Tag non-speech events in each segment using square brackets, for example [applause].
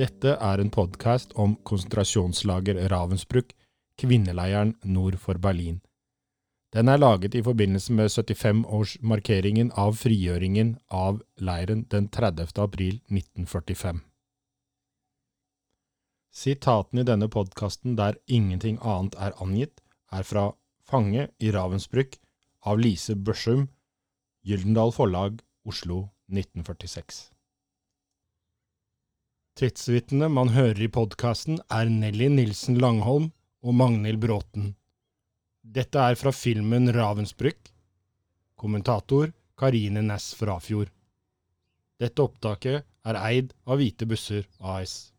Dette er en podkast om konsentrasjonslager Ravensbrück, kvinneleiren nord for Berlin. Den er laget i forbindelse med 75-årsmarkeringen av frigjøringen av leiren den 30. april 1945. Sitatene i denne podkasten der ingenting annet er angitt, er fra Fange i Ravensbrück av Lise Børsum, Gyldendal Forlag, Oslo 1946. Tidsvitnene man hører i podkasten, er Nelly Nilsen Langholm og Magnhild Bråten. Dette er fra filmen Ravensbrück. Kommentator Karine Næss Frafjord. Dette opptaket er eid av Hvite Busser AS.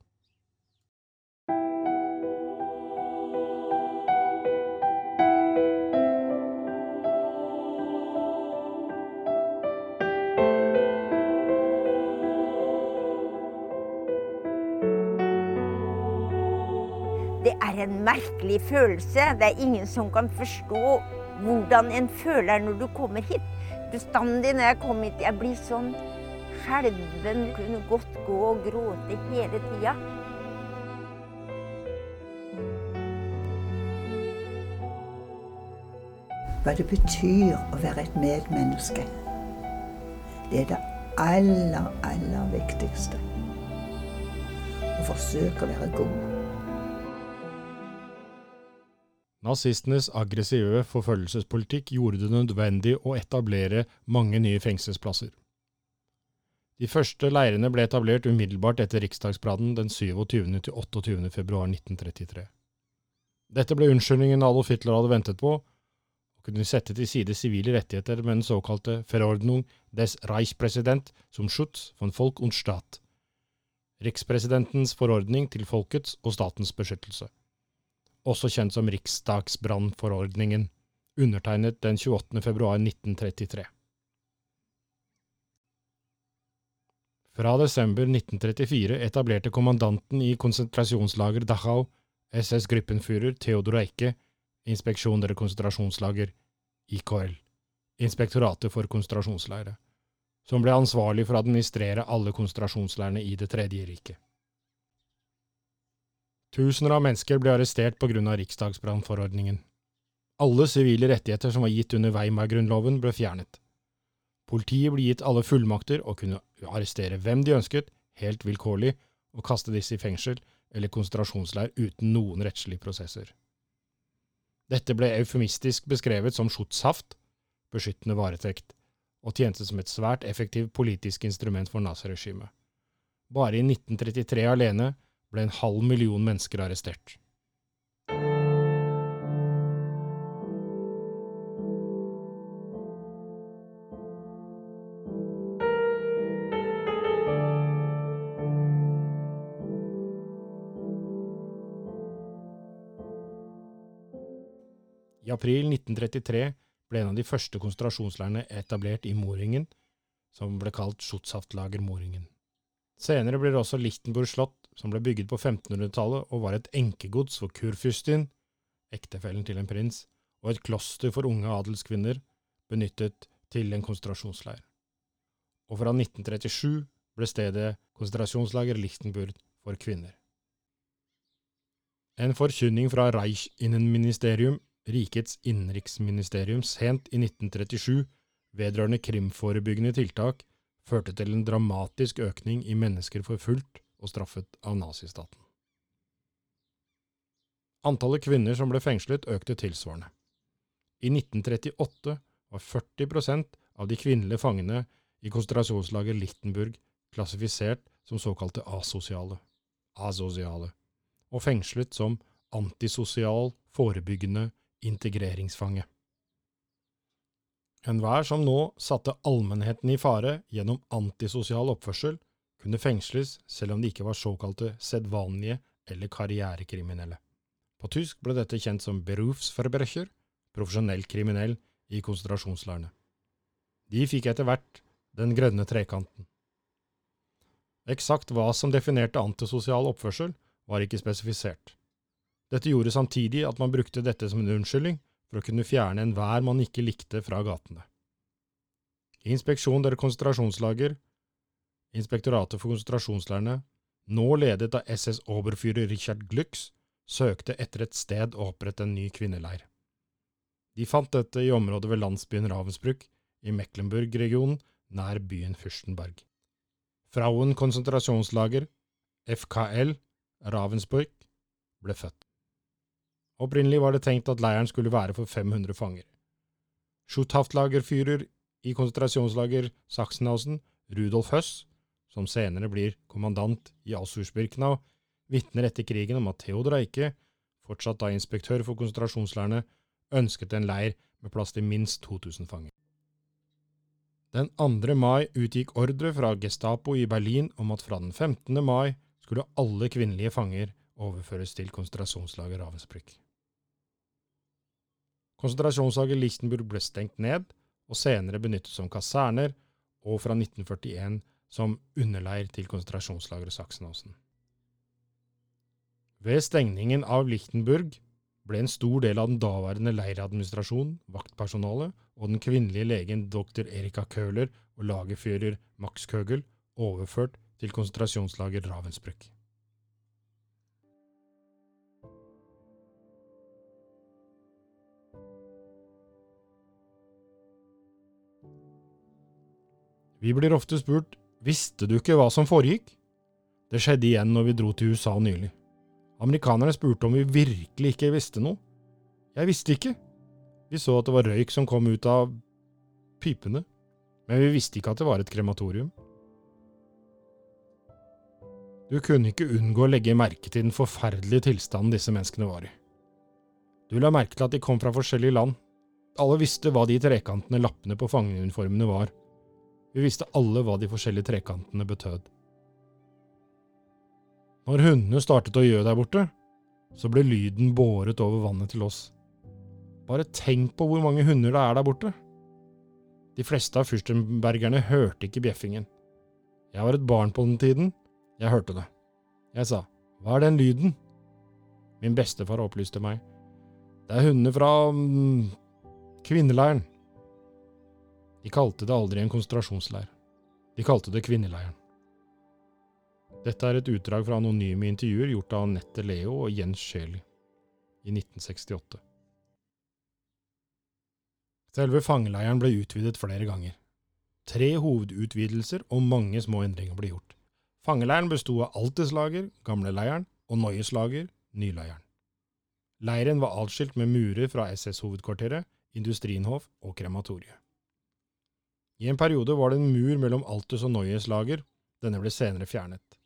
Merkelig følelse. Det er ingen som kan forstå hvordan en føler når du kommer hit. Bestandig når jeg kommer hit, jeg blir sånn skjelven. Kunne godt gå og gråte hele tida. Hva det betyr å være et medmenneske. Det er det aller, aller viktigste. Å forsøke å være god. Nazistenes aggressive forfølgelsespolitikk gjorde det nødvendig å etablere mange nye fengselsplasser. De første leirene ble etablert umiddelbart etter riksdagsbrannen den 27. til 28. februar 1933. Dette ble unnskyldningen Adolf Hitler hadde ventet på, og kunne sette til side sivile rettigheter med den såkalte Verordnung des Reichspräsident som Schutz von Volk und Staat, rikspresidentens forordning til folkets og statens beskyttelse også kjent som Riksdagsbrannforordningen, undertegnet den 28. februar 1933. Fra desember 1934 etablerte kommandanten i konsentrasjonslager Dachau, SS Gruppenführer Theodor Eike, Inspeksjon der konsentrasjonslager, IKL, Inspektoratet for konsentrasjonsleirer, som ble ansvarlig for å administrere alle konsentrasjonsleirene i Det tredje riket. Tusener av mennesker ble arrestert på grunn av riksdagsbrannforordningen. Alle sivile rettigheter som var gitt under Weimar-grunnloven, ble fjernet. Politiet ble gitt alle fullmakter og kunne arrestere hvem de ønsket, helt vilkårlig, og kaste disse i fengsel eller konsentrasjonsleir uten noen rettslige prosesser. Dette ble eufemistisk beskrevet som schutzhaft, beskyttende varetekt, og tjente som et svært effektivt politisk instrument for naziregimet. Bare i 1933 alene ble en halv million mennesker arrestert. I april 1933 ble en av de første konsentrasjonsleirene etablert i Moringen, som ble kalt Schutzhaftlager Moringen. Senere blir det også Lichtenburg slott, som ble bygget på 1500-tallet og var et enkegods for kurfyrstin, ektefellen til en prins, og et kloster for unge adelskvinner, benyttet til en konsentrasjonsleir. Og fra 1937 ble stedet konsentrasjonslager Lichtenburg for kvinner. En forkynning fra Reichsinnenministerium, rikets innenriksministerium, sent i 1937 vedrørende krimforebyggende tiltak, førte til en dramatisk økning i mennesker forfulgt og straffet av nazistaten. Antallet kvinner som ble fengslet, økte tilsvarende. I 1938 var 40% av de kvinnelige fangene i konsentrasjonslager Lichtenburg klassifisert som såkalte asosiale, asosiale, og fengslet som antisosial, forebyggende integreringsfange. Enhver som nå satte allmennheten i fare gjennom antisosial oppførsel, kunne fengsles selv om de ikke var såkalte sedvanlige eller karrierekriminelle. På tysk ble dette kjent som Berufsverbrecher, profesjonell kriminell i konsentrasjonsleirene. De fikk etter hvert den grønne trekanten. Eksakt hva som definerte antisosial oppførsel, var ikke spesifisert. Dette gjorde samtidig at man brukte dette som en unnskyldning for å kunne fjerne enhver man ikke likte fra gatene. Inspeksjon der konsentrasjonslager, Inspektoratet for konsentrasjonsleirene, nå ledet av SS Oberführer Richard Glücks, søkte etter et sted å opprette en ny kvinneleir. De fant dette i området ved landsbyen Ravensbrück i Mecklenburg-regionen, nær byen Fürstenberg. Frauen konsentrasjonslager, FKL, Ravensburg, ble født. Opprinnelig var det tenkt at leiren skulle være for 500 fanger. Schutthaftlagerführer i konsentrasjonslager Sachsenhausen, Rudolf Høss, som senere blir kommandant i Auschwitz-Birkenau, vitner etter krigen om at Theodor Eike, fortsatt da inspektør for konsentrasjonsleirene, ønsket en leir med plass til minst 2000 fanger. Den 2. mai utgikk ordre fra Gestapo i Berlin om at fra den 15. mai skulle alle kvinnelige fanger overføres til konsentrasjonslager Ravensbrück. Konsentrasjonslager Lichtenburg ble stengt ned, og senere benyttet som kaserner, og fra 1941 som underleir til konsentrasjonslageret Sachsenhausen. Ved stengningen av Lichtenburg ble en stor del av den daværende leiradministrasjonen, vaktpersonalet og den kvinnelige legen dr. Erika Köhler og lagerfører Max Kögel overført til konsentrasjonslager Ravensbrück. Vi blir ofte spurt Visste du ikke hva som foregikk? Det skjedde igjen når vi dro til USA nylig. Amerikanerne spurte om vi virkelig ikke visste noe. Jeg visste ikke. Vi så at det var røyk som kom ut av pipene, men vi visste ikke at det var et krematorium. Du kunne ikke unngå å legge merke til den forferdelige tilstanden disse menneskene var i. Du la merke til at de kom fra forskjellige land. Alle visste hva de trekantene lappene på fangeuniformene var. Vi visste alle hva de forskjellige trekantene betød. Når hundene startet å gjø der borte, så ble lyden båret over vannet til oss. Bare tenk på hvor mange hunder det er der borte. De fleste av fyrstenbergerne hørte ikke bjeffingen. Jeg var et barn på den tiden. Jeg hørte det. Jeg sa, hva er den lyden? Min bestefar opplyste meg. Det er hundene fra mm, kvinneleiren. De kalte det aldri en konsentrasjonsleir. De kalte det kvinneleiren. Dette er et utdrag fra anonyme intervjuer gjort av Anette Leo og Jens Scheli i 1968. Selve fangeleiren ble utvidet flere ganger. Tre hovedutvidelser og mange små endringer ble gjort. Fangeleiren besto av Alteslager, gamleleiren, og Neueslager, nyleiren. Leiren var atskilt med murer fra SS-hovedkvarteret, Industrienhof og krematoriet. I en periode var det en mur mellom Altus og Noyes lager, denne ble senere fjernet.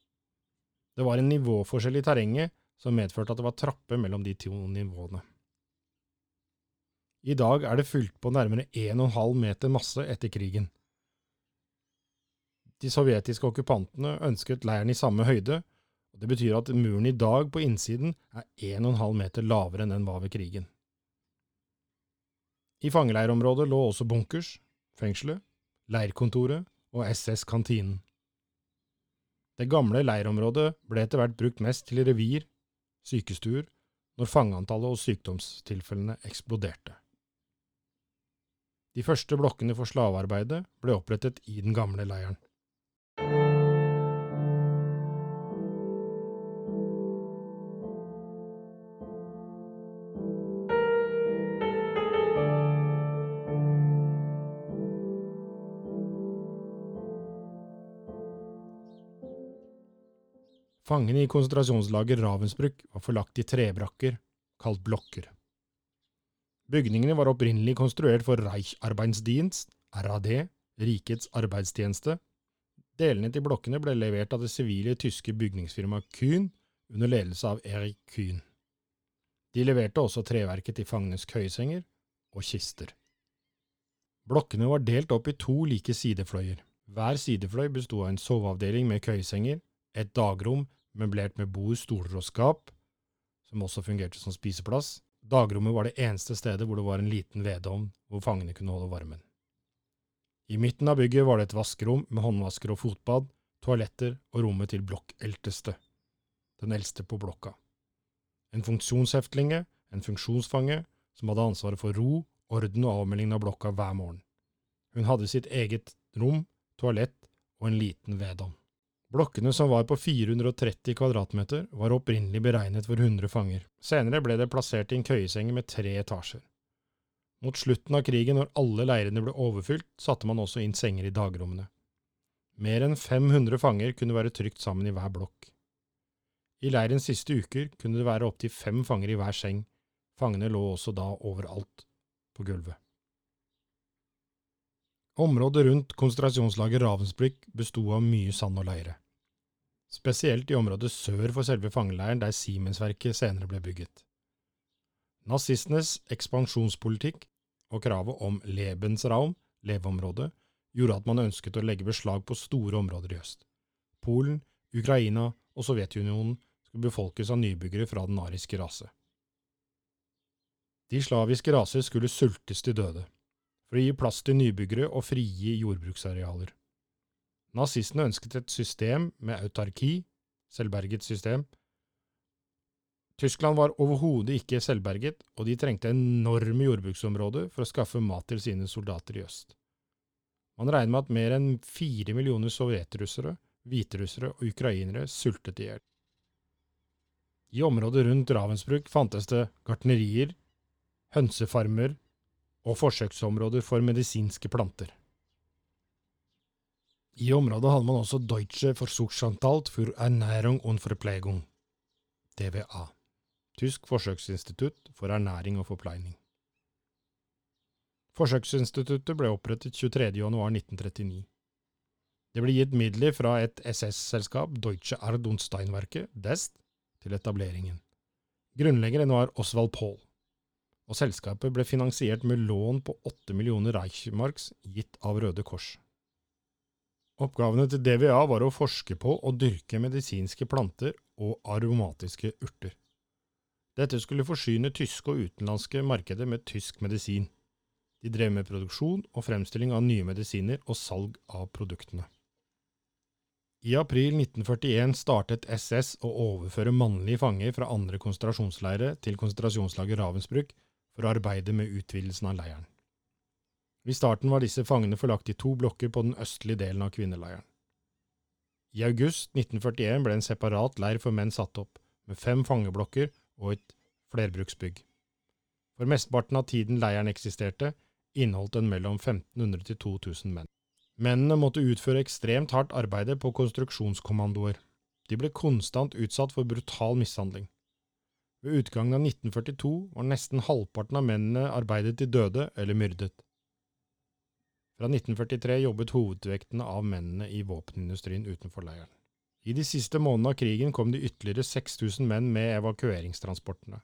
Det var en nivåforskjell i terrenget som medførte at det var trapper mellom de to nivåene. I dag er det fylt på nærmere 1,5 meter masse etter krigen. De sovjetiske okkupantene ønsket leiren i samme høyde, og det betyr at muren i dag på innsiden er 1,5 meter lavere enn den var ved krigen. I fangeleirområdet lå også bunkers, fengselet, leirkontoret og SS-kantinen. Det gamle leirområdet ble etter hvert brukt mest til revir, sykestuer, når fangeantallet og sykdomstilfellene eksploderte. De første blokkene for slavearbeidet ble opprettet i den gamle leiren. Fangene i konsentrasjonslager Ravensbrück var forlagt i trebrakker, kalt blokker. Bygningene var opprinnelig konstruert for Reichsarbeidsdienst, RAD, Rikets arbeidstjeneste. Delene til blokkene ble levert av det sivile tyske bygningsfirmaet Kühn under ledelse av Erik Kühn. De leverte også treverket til fangenes køyesenger og kister. Blokkene var delt opp i to like sidefløyer. Hver sidefløy besto av en soveavdeling med køyesenger, et dagrom møblert med bord, stoler og skap, som også fungerte som spiseplass. Dagrommet var det eneste stedet hvor det var en liten vedovn hvor fangene kunne holde varmen. I midten av bygget var det et vaskerom med håndvasker og fotbad, toaletter og rommet til blokkelteste, den eldste på blokka. En funksjonsheftelinge, en funksjonsfange, som hadde ansvaret for ro, orden og avmelding av blokka hver morgen. Hun hadde sitt eget rom, toalett og en liten vedovn. Blokkene som var på 430 kvadratmeter, var opprinnelig beregnet for 100 fanger. Senere ble det plassert i en køyeseng med tre etasjer. Mot slutten av krigen, når alle leirene ble overfylt, satte man også inn senger i dagrommene. Mer enn 500 fanger kunne være trygt sammen i hver blokk. I leirens siste uker kunne det være opptil fem fanger i hver seng. Fangene lå også da overalt på gulvet. Området rundt konsentrasjonslaget Ravensbrück besto av mye sand og leire. Spesielt i området sør for selve fangeleiren der Siemensverket senere ble bygget. Nazistenes ekspansjonspolitikk og kravet om Lebensraum, leveområde, gjorde at man ønsket å legge beslag på store områder i øst. Polen, Ukraina og Sovjetunionen skulle befolkes av nybyggere fra den ariske rase. De slaviske raser skulle sultes til døde for å gi plass til nybyggere og frigi jordbruksarealer. Nazistene ønsket et system med autarki, selvberget system. Tyskland var overhodet ikke selvberget, og de trengte enorme jordbruksområder for å skaffe mat til sine soldater i øst. Man regner med at mer enn fire millioner sovjetrussere, hviterussere og ukrainere sultet i hjel. I området rundt Ravensbruk fantes det gartnerier, hønsefarmer, og forsøksområder for medisinske planter. I området hadde man også Deutsche Versuchsanstalt für Ernährung und Verpflegung, DVA, tysk forsøksinstitutt for ernæring og forpleining. Forsøksinstituttet ble opprettet 23.1.1939. Det ble gitt midler fra et SS-selskap, Deutsche Ard- und Steinwerke, DEST, til etableringen. Grunnleggeren var Osvald Paul og selskapet ble finansiert med lån på 8 millioner Reichmarks gitt av Røde Kors. Oppgavene til DVA var å forske på og dyrke medisinske planter og aromatiske urter. Dette skulle forsyne tyske og utenlandske markeder med tysk medisin. De drev med produksjon og fremstilling av nye medisiner og salg av produktene. I april 1941 startet SS å overføre mannlige fanger fra andre konsentrasjonsleirer til konsentrasjonslaget Ravensbrück for å arbeide med utvidelsen av leiren. I starten var disse fangene forlagt i to blokker på den østlige delen av kvinneleiren. I august 1941 ble en separat leir for menn satt opp, med fem fangeblokker og et flerbruksbygg. For mesteparten av tiden leiren eksisterte, inneholdt den mellom 1500 til 2000 menn. Mennene måtte utføre ekstremt hardt arbeide på konstruksjonskommandoer. De ble konstant utsatt for brutal mishandling. Ved utgangen av 1942 var nesten halvparten av mennene arbeidet til døde eller myrdet. Fra 1943 jobbet hovedvekten av mennene i våpenindustrien utenfor leiren. I de siste månedene av krigen kom det ytterligere 6000 menn med evakueringstransportene.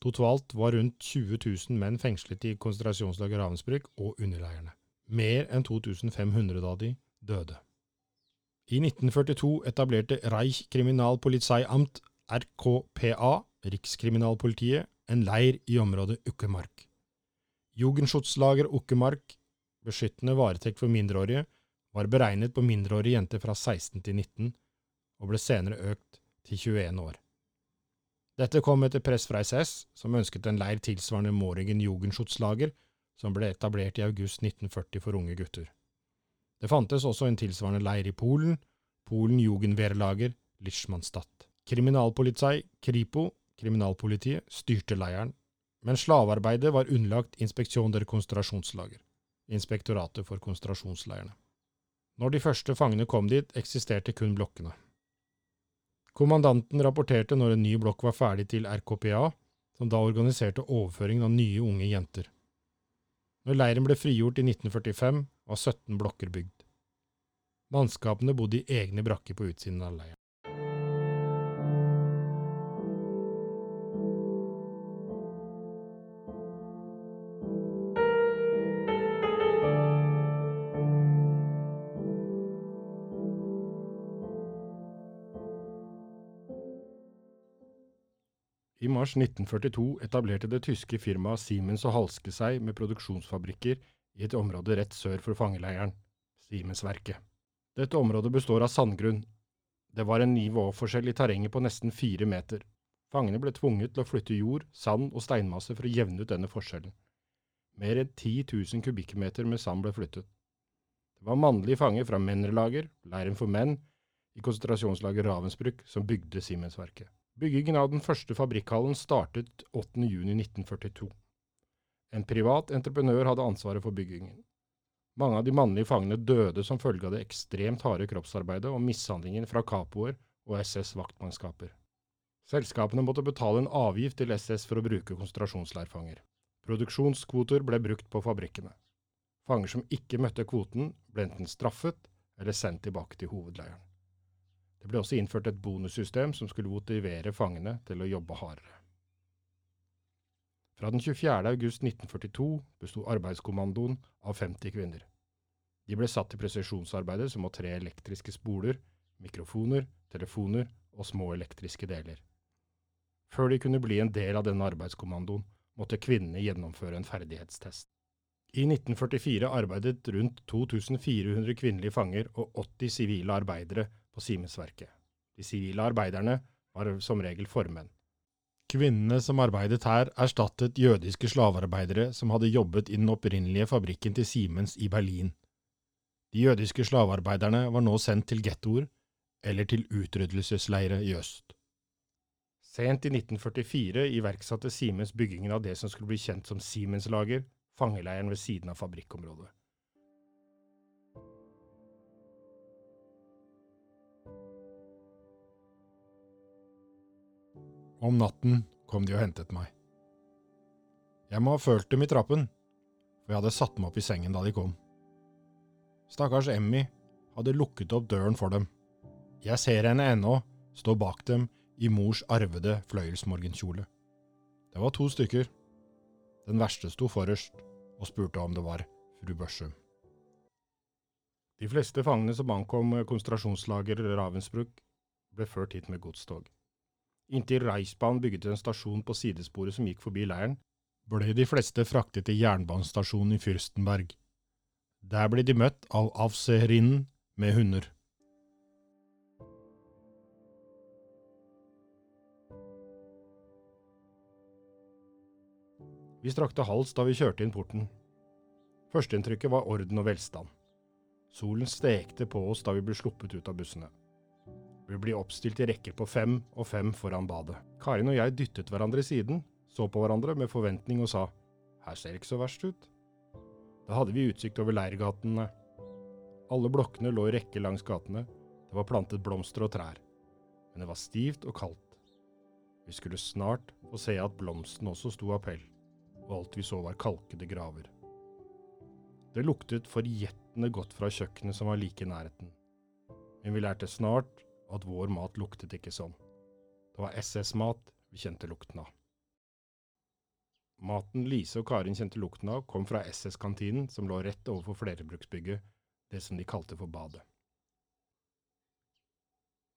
Totalt var rundt 20 000 menn fengslet i konsentrasjonslaget Ravensbrück og underleirene. Mer enn 2500 av de døde. I 1942 etablerte Reich Kriminalpolizeiamt, RKPA, Rikskriminalpolitiet en leir i området Ukkemark. Jugendschutzlager Ukkemark, beskyttende varetekt for mindreårige, var beregnet på mindreårige jenter fra 16 til 19, og ble senere økt til 21 år. Dette kom etter press fra SS, som ønsket en leir tilsvarende Måringen Jugendschutzlager, som ble etablert i august 1940 for unge gutter. Det fantes også en tilsvarende leir i Polen, Polen Jugendwehrlager Lichmannstadt. Kriminalpolizei, Kripo, kriminalpolitiet, styrte leiren, men slavearbeidet var underlagt Inspeksjon der konsentrasjonslager, inspektoratet for konsentrasjonsleirene. Når de første fangene kom dit, eksisterte kun blokkene. Kommandanten rapporterte når en ny blokk var ferdig til RKPA, som da organiserte overføringen av nye unge jenter. Når leiren ble frigjort i 1945, var 17 blokker bygd. Mannskapene bodde i egne brakker på utsiden av leiren. I mars 1942 etablerte det tyske firmaet Siemens og Halske seg med produksjonsfabrikker i et område rett sør for fangeleiren, Siemensverket. Dette området består av sandgrunn. Det var en nivåforskjell i terrenget på nesten fire meter. Fangene ble tvunget til å flytte jord, sand og steinmasse for å jevne ut denne forskjellen. Mer enn 10 000 kubikkmeter med sand ble flyttet. Det var mannlige fanger fra Mennerlager, leiren for menn, i konsentrasjonslaget Ravensbrück som bygde Siemens-verket. Byggingen av den første fabrikkhallen startet 8.6.1942. En privat entreprenør hadde ansvaret for byggingen. Mange av de mannlige fangene døde som følge av det ekstremt harde kroppsarbeidet og mishandlingen fra kapoer og SS vaktmannskaper. Selskapene måtte betale en avgift til SS for å bruke konsentrasjonsleirfanger. Produksjonskvoter ble brukt på fabrikkene. Fanger som ikke møtte kvoten, ble enten straffet eller sendt tilbake til hovedleiren. Det ble også innført et bonussystem som skulle motivere fangene til å jobbe hardere. Fra den 24. august 1942 besto arbeidskommandoen av 50 kvinner. De ble satt til presisjonsarbeidet som å tre elektriske spoler, mikrofoner, telefoner og små elektriske deler. Før de kunne bli en del av denne arbeidskommandoen, måtte kvinnene gjennomføre en ferdighetstest. I 1944 arbeidet rundt 2400 kvinnelige fanger og 80 sivile arbeidere på Simensverket. De sivile arbeiderne var som regel formenn. Kvinnene som arbeidet her, erstattet jødiske slavearbeidere som hadde jobbet i den opprinnelige fabrikken til Siemens i Berlin. De jødiske slavearbeiderne var nå sendt til gettoer eller til utryddelsesleire i øst. Sent i 1944 iverksatte Siemens byggingen av det som skulle bli kjent som Siemens-lager, fangeleiren ved siden av fabrikkområdet. Om natten kom de og hentet meg. Jeg må ha følt dem i trappen, for jeg hadde satt meg opp i sengen da de kom. Stakkars Emmy hadde lukket opp døren for dem. Jeg ser henne ennå stå bak dem i mors arvede fløyelsmorgenkjole. Det var to stykker. Den verste sto forrest og spurte om det var fru Børsum. De fleste fangene som ankom konsentrasjonslager Ravensbrück, ble ført hit med godstog. Inntil Reisbanen bygget en stasjon på sidesporet som gikk forbi leiren, ble de fleste fraktet til jernbanestasjonen i Fürstenberg. Der ble de møtt av avseherinnen med hunder. Vi strakte hals da vi kjørte inn porten. Førsteinntrykket var orden og velstand. Solen stekte på oss da vi ble sluppet ut av bussene. Vi ble oppstilt i rekker på fem og fem foran badet. Karin og jeg dyttet hverandre i siden, så på hverandre med forventning og sa her ser det ikke så verst ut. Da hadde vi utsikt over leirgatene. Alle blokkene lå i rekke langs gatene, det var plantet blomster og trær, men det var stivt og kaldt. Vi skulle snart få se at blomsten også sto av pell, og alt vi så var kalkede graver. Det luktet forjettende godt fra kjøkkenet som var like i nærheten, men vi lærte snart at vår mat luktet ikke sånn. Det var SS-mat vi kjente lukten av. Maten Lise og Karin kjente lukten av, kom fra SS-kantinen som lå rett overfor flerbruksbygget, det som de kalte for badet.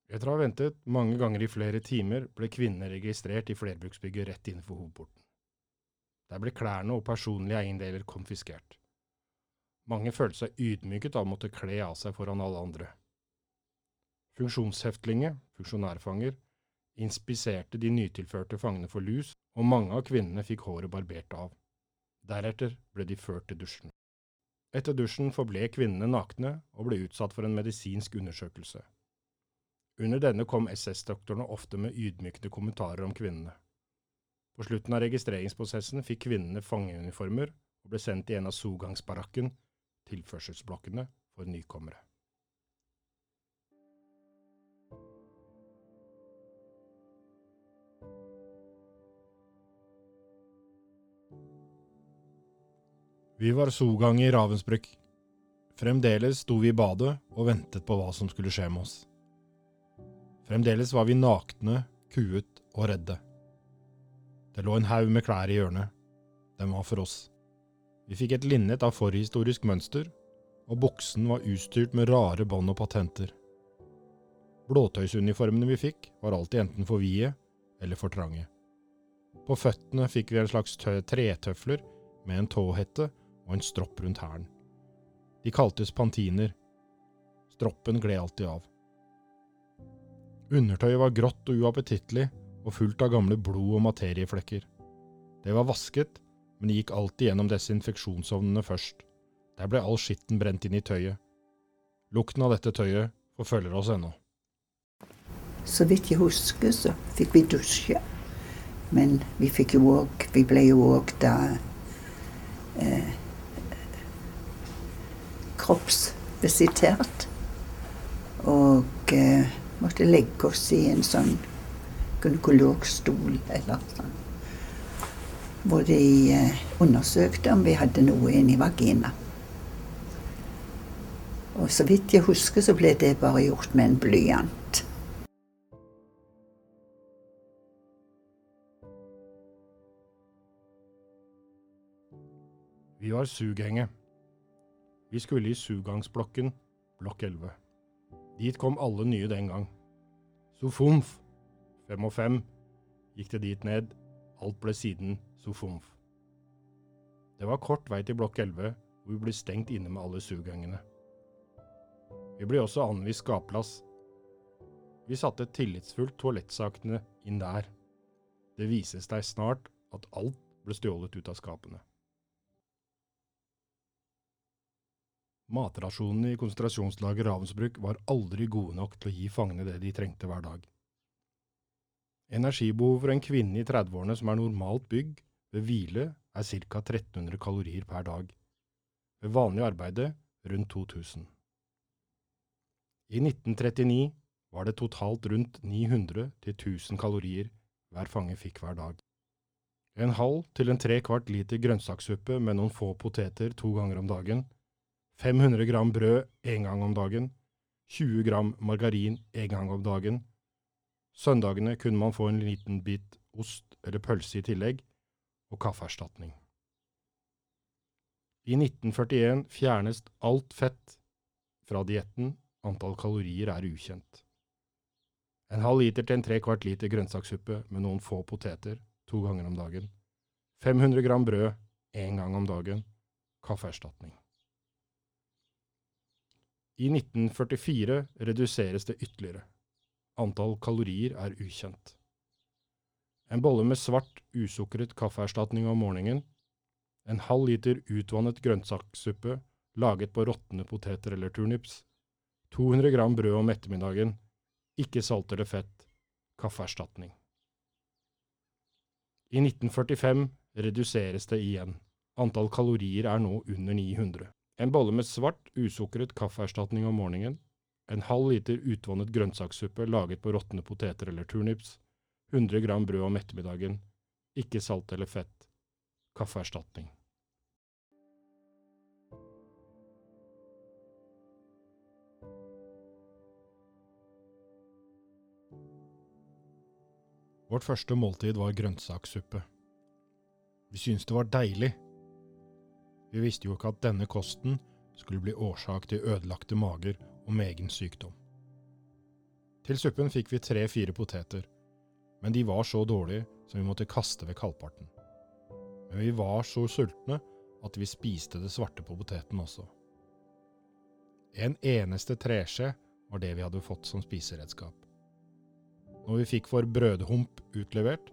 Etter å ha ventet mange ganger i flere timer, ble kvinnene registrert i flerbruksbygget rett innenfor hovedporten. Der ble klærne og personlige eiendeler konfiskert. Mange følte seg ydmyket av å måtte kle av seg foran alle andre. Funksjonsheftlingen, funksjonærfanger, inspiserte de nytilførte fangene for lus, og mange av kvinnene fikk håret barbert av. Deretter ble de ført til dusjen. Etter dusjen forble kvinnene nakne og ble utsatt for en medisinsk undersøkelse. Under denne kom SS-doktorene ofte med ydmykende kommentarer om kvinnene. På slutten av registreringsprosessen fikk kvinnene fangeuniformer og ble sendt i en av Sogangsbarakken, tilførselsblokkene for nykommere. Vi var sogang i Ravensbrück. Fremdeles sto vi i badet og ventet på hva som skulle skje med oss. Fremdeles var vi nakne, kuet og redde. Det lå en haug med klær i hjørnet. Den var for oss. Vi fikk et linnet av forhistorisk mønster, og buksen var utstyrt med rare bånd og patenter. Blåtøysuniformene vi fikk, var alltid enten for vide eller for trange. På føttene fikk vi en slags tretøfler med en tåhette og en stropp rundt hælen. De kaltes pantiner. Stroppen gled alltid av. Undertøyet var grått og uappetittlig og fullt av gamle blod- og materieflekker. Det var vasket, men gikk alltid gjennom desinfeksjonsovnene først. Der ble all skitten brent inn i tøyet. Lukten av dette tøyet forfølger oss ennå. Så vidt jeg husker, så fikk vi dusje. Men vi fikk jo òg Vi ble jo òg da kroppsvisitert. Og eh, måtte legge oss i en sånn gynekologstol eller sånn. Hvor de eh, undersøkte om vi hadde noe inni vagina. Og så vidt jeg husker, så ble det bare gjort med en blyant. Vi var sughenget. Vi skulle i sugangsblokken, blokk 11. Dit kom alle nye den gang. Sofumf, fem og fem, gikk det dit ned, alt ble siden Sofumf. Det var kort vei til blokk 11, hvor vi ble stengt inne med alle sugangene. Vi ble også anvist skapplass. Vi satte tillitsfullt toalettsakene inn der. Det vises deg snart at alt ble stjålet ut av skapene. Matrasjonene i konsentrasjonslaget Ravensbrück var aldri gode nok til å gi fangene det de trengte hver dag. Energibehovet for en kvinne i 30-årene som er normalt bygg, ved hvile er ca. 1300 kalorier per dag. Ved vanlig arbeide rundt 2000. I 1939 var det totalt rundt 900 til 1000 kalorier hver fange fikk hver dag. En halv til en tre kvart liter grønnsakssuppe med noen få poteter to ganger om dagen, 500 gram brød én gang om dagen, 20 gram margarin én gang om dagen. Søndagene kunne man få en liten bit ost eller pølse i tillegg, og kaffeerstatning. I 1941 fjernes alt fett fra dietten, antall kalorier er ukjent. En halv liter til en tre kvart liter grønnsakssuppe med noen få poteter to ganger om dagen. 500 gram brød én gang om dagen. Kaffeerstatning. I 1944 reduseres det ytterligere. Antall kalorier er ukjent. En bolle med svart, usukret kaffeerstatning om morgenen. En halv liter utvannet grønnsakssuppe laget på råtne poteter eller turnips. 200 gram brød om ettermiddagen. Ikke salt eller fett. Kaffeerstatning. I 1945 reduseres det igjen. Antall kalorier er nå under 900. En bolle med svart, usukret kaffeerstatning om morgenen. En halv liter utvannet grønnsakssuppe laget på råtne poteter eller turnips. 100 gram brød om ettermiddagen. Ikke salt eller fett. Kaffeerstatning. Vårt første måltid var grønnsakssuppe. Vi syntes det var deilig. Vi visste jo ikke at denne kosten skulle bli årsak til ødelagte mager og megen sykdom. Til suppen fikk vi tre–fire poteter, men de var så dårlige som vi måtte kaste ved halvparten. Men vi var så sultne at vi spiste det svarte på poteten også. En eneste treskje var det vi hadde fått som spiseredskap. Når vi fikk vår brødhump utlevert,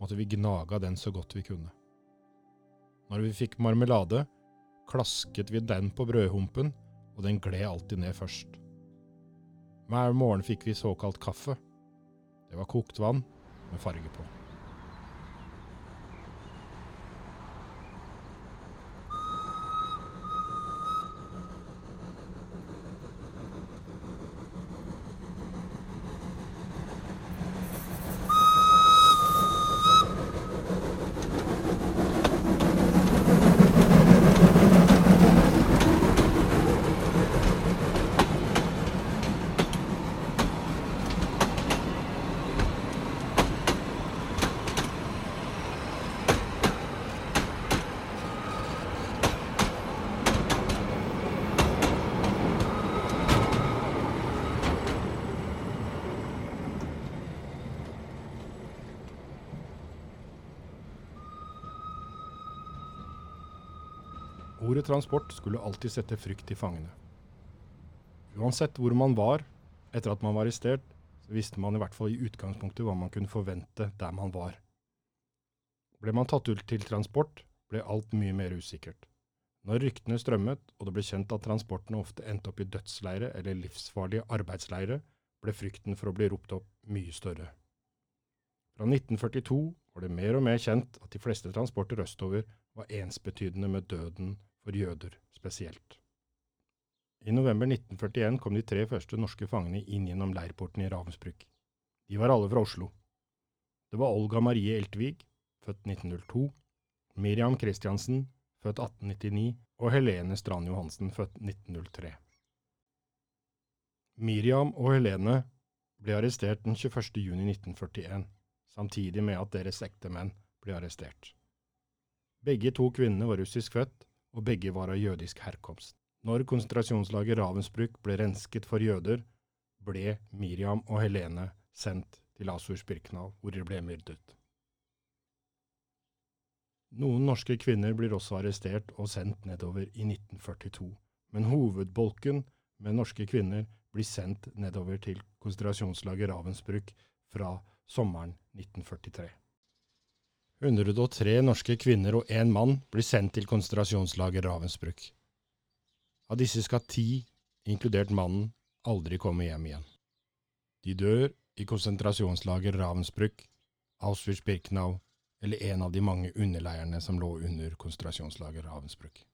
måtte vi gnage av den så godt vi kunne. Når vi fikk marmelade, klasket vi den på brødhumpen, og den gled alltid ned først. Hver morgen fikk vi såkalt kaffe. Det var kokt vann med farge på. Transport skulle alltid sette frykt i fangene. Uansett hvor man var etter at man var arrestert, så visste man i hvert fall i utgangspunktet hva man kunne forvente der man var. Ble man tatt ut til transport, ble alt mye mer usikkert. Når ryktene strømmet, og det ble kjent at transportene ofte endte opp i dødsleire eller livsfarlige arbeidsleire, ble frykten for å bli ropt opp mye større. Fra 1942 var det mer og mer kjent at de fleste transporter østover var ensbetydende med døden for jøder spesielt. I november 1941 kom de tre første norske fangene inn gjennom leirporten i Ravensbrück. De var alle fra Oslo. Det var Olga Marie Eltvig, født 1902, Miriam Christiansen, født 1899, og Helene Strand Johansen, født 1903. Miriam og Helene ble arrestert den 21. juni 1941, samtidig med at deres ektemenn ble arrestert. Begge to kvinnene var russisk født, og begge var av jødisk herkomst. Når konsentrasjonslaget Ravensbrück ble rensket for jøder, ble Miriam og Helene sendt til Asurs-Birkenau, hvor de ble myrdet. Noen norske kvinner blir også arrestert og sendt nedover i 1942, men hovedbolken med norske kvinner blir sendt nedover til konsentrasjonslaget Ravensbrück fra sommeren 1943. 103 norske kvinner og én mann blir sendt til konsentrasjonslager Ravensbrück. Av disse skal ti, inkludert mannen, aldri komme hjem igjen. De dør i konsentrasjonslager Ravensbrück, Auschwitz-Birkenau eller en av de mange underleirene som lå under konsentrasjonslager Ravensbrück.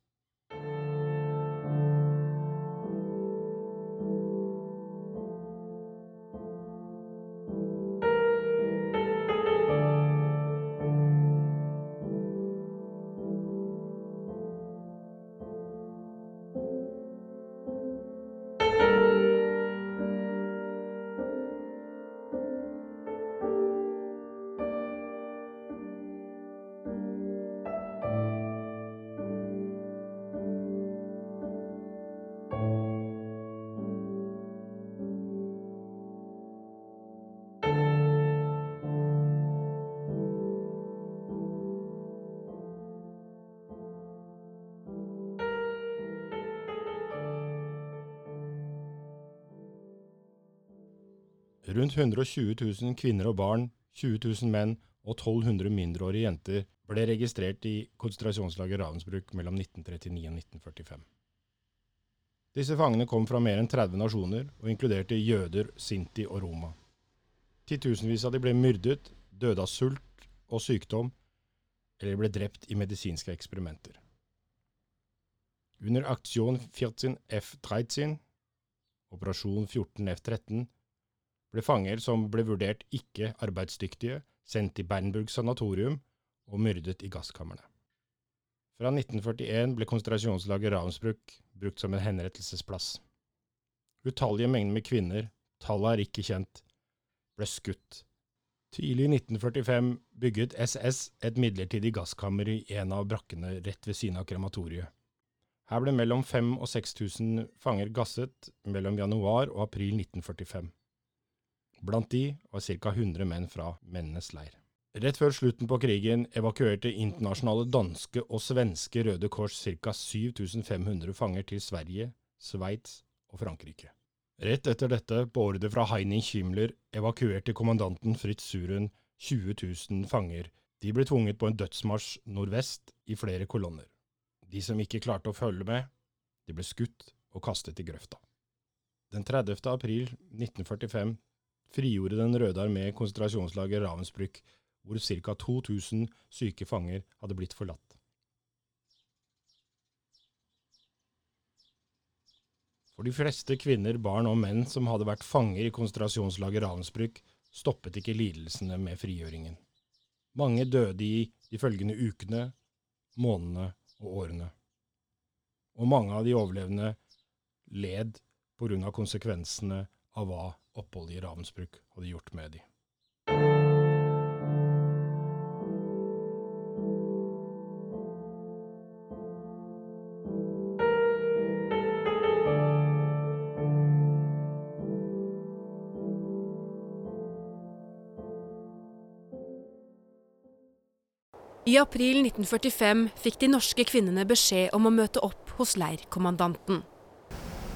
Rundt 120 000 kvinner og barn, 20 000 menn og 1200 mindreårige jenter ble registrert i konsentrasjonslaget Ravensbrück mellom 1939 og 1945. Disse fangene kom fra mer enn 30 nasjoner og inkluderte jøder, sinti og roma. Titusenvis av de ble myrdet, døde av sult og sykdom, eller ble drept i medisinske eksperimenter. Under aksjon 14 F-13, operasjon 14 F-13, ble fanger som ble vurdert ikke arbeidsdyktige, sendt til Bernburg sanatorium og myrdet i gasskamrene. Fra 1941 ble konsentrasjonslaget Ravensbrück brukt som en henrettelsesplass. Utallige mengder med kvinner, tallet er ikke kjent, ble skutt. Tidlig i 1945 bygget SS et midlertidig gasskammer i en av brakkene rett ved siden av krematoriet. Her ble mellom 5000 og 6000 fanger gasset mellom januar og april 1945. Blant de var ca. 100 menn fra mennenes leir. Rett før slutten på krigen evakuerte internasjonale danske og svenske Røde Kors ca. 7500 fanger til Sverige, Sveits og Frankrike. Rett etter dette, på ordre fra Heining Kimler evakuerte kommandanten Fritz Suren 20 000 fanger. De ble tvunget på en dødsmarsj nordvest i flere kolonner. De som ikke klarte å følge med, de ble skutt og kastet i grøfta. Den 30. april 1945 frigjorde Den røde armé konsentrasjonslaget Ravensbrück, hvor ca. 2000 syke fanger hadde blitt forlatt. For de fleste kvinner, barn og menn som hadde vært fanger i konsentrasjonslaget Ravensbrück, stoppet ikke lidelsene med frigjøringen. Mange døde i de følgende ukene, månedene og årene. Og mange av de overlevende led på grunn av konsekvensene av hva oppholdet i Ravensbruk hadde gjort med de. I april 1945 fikk de norske kvinnene beskjed om å møte opp hos leirkommandanten.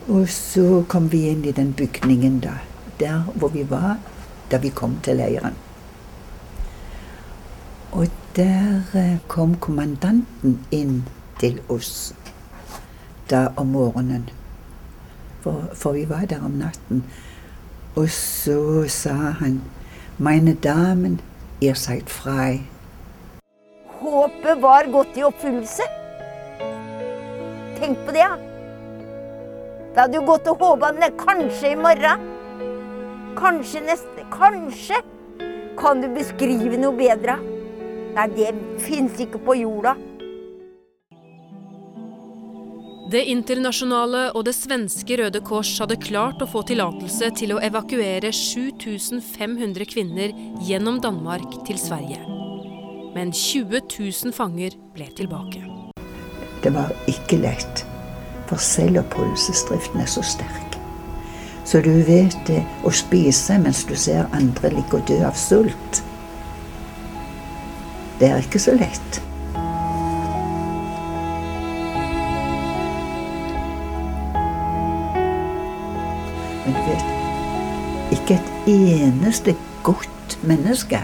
Og så kom vi inn i den bygningen da, der hvor vi var da vi kom til leiren. Og der eh, kom kommandanten inn til oss da om morgenen. For, for vi var der om natten. Og så sa han Meine Damen, ihr seid frei. Håpet var gått i oppfyllelse. Tenk på det, ja. Det hadde jo gått og håpa kanskje i morgen. Kanskje neste. Kanskje. Kan du beskrive noe bedre? Nei, det fins ikke på jorda. Det internasjonale og det svenske Røde Kors hadde klart å få tillatelse til å evakuere 7500 kvinner gjennom Danmark til Sverige. Men 20 000 fanger ble tilbake. Det var ikke lett, for selvoppholdelsesdriften er så sterk. Så du vet det, å spise mens du ser andre ligge og dø av sult, det er ikke så lett. Men du vet, ikke et eneste godt menneske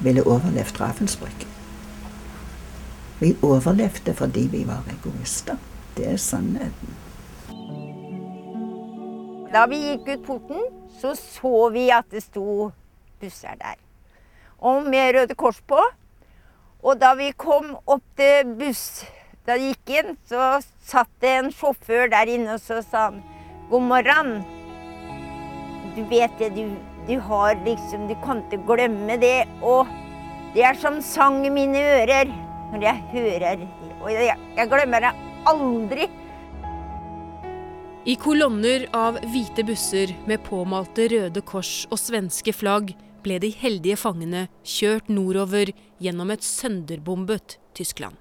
ville overlevd Ravensbrück. Vi overlevde fordi vi var egoister. Det er sannheten. Da vi gikk ut porten, så så vi at det sto busser der. Og med Røde Kors på. Og da vi kom opp til buss, da vi gikk inn, så satt det en sjåfør der inne, og så sa han god morgen. Du vet det, du, du har liksom Du kan ikke glemme det. Og det er som sang i mine ører når jeg hører Og jeg, jeg glemmer det aldri. I kolonner av hvite busser med påmalte Røde Kors og svenske flagg ble de heldige fangene kjørt nordover gjennom et sønderbombet Tyskland.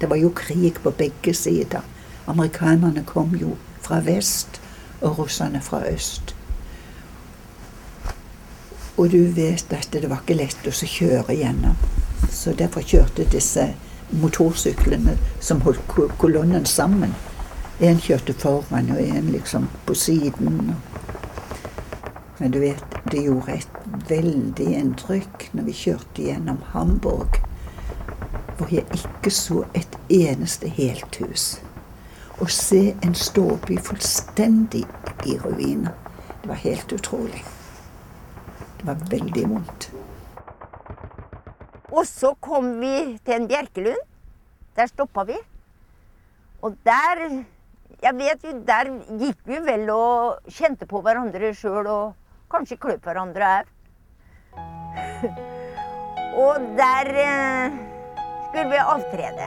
Det var jo krig på begge sider. Amerikanerne kom jo fra vest, og russerne fra øst. Og du vet at det var ikke lett å kjøre gjennom. Så derfor kjørte disse motorsyklene som holdt kolonnen sammen. En kjørte foran, og en liksom på siden. Men du vet, det gjorde et veldig inntrykk når vi kjørte gjennom Hamburg, hvor jeg ikke så et eneste helt hus. Å se en ståby fullstendig i ruiner, det var helt utrolig. Det var veldig vondt. Og så kom vi til en Bjerkelund. Der stoppa vi. Og der Jeg vet jo, der gikk vi vel og kjente på hverandre sjøl og kanskje kløp hverandre òg. [laughs] og der eh, skulle vi avtrede.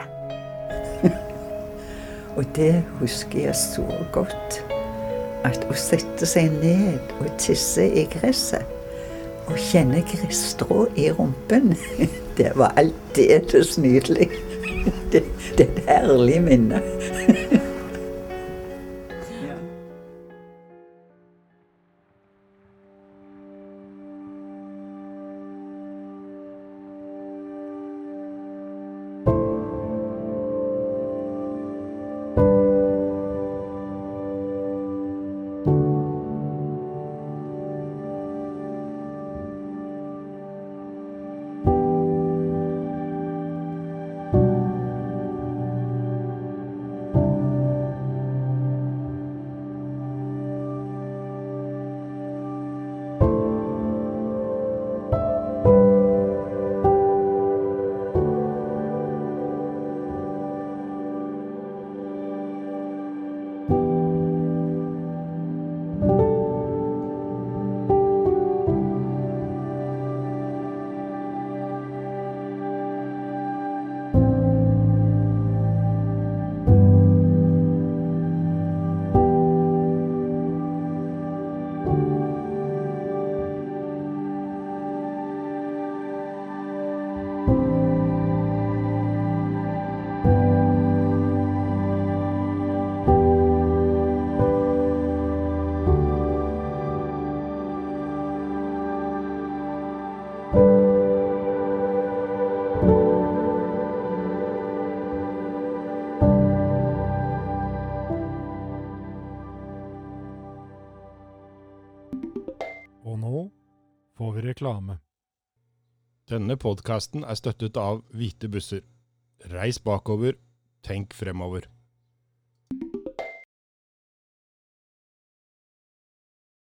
[laughs] og det husker jeg så godt. At å sette seg ned og tisse i gresset og kjenne gresstrå i rumpen, [laughs] det var aldeles nydelig. Det, det er et herlig minne. Reklame. Denne podkasten er støttet av Hvite busser. Reis bakover, tenk fremover.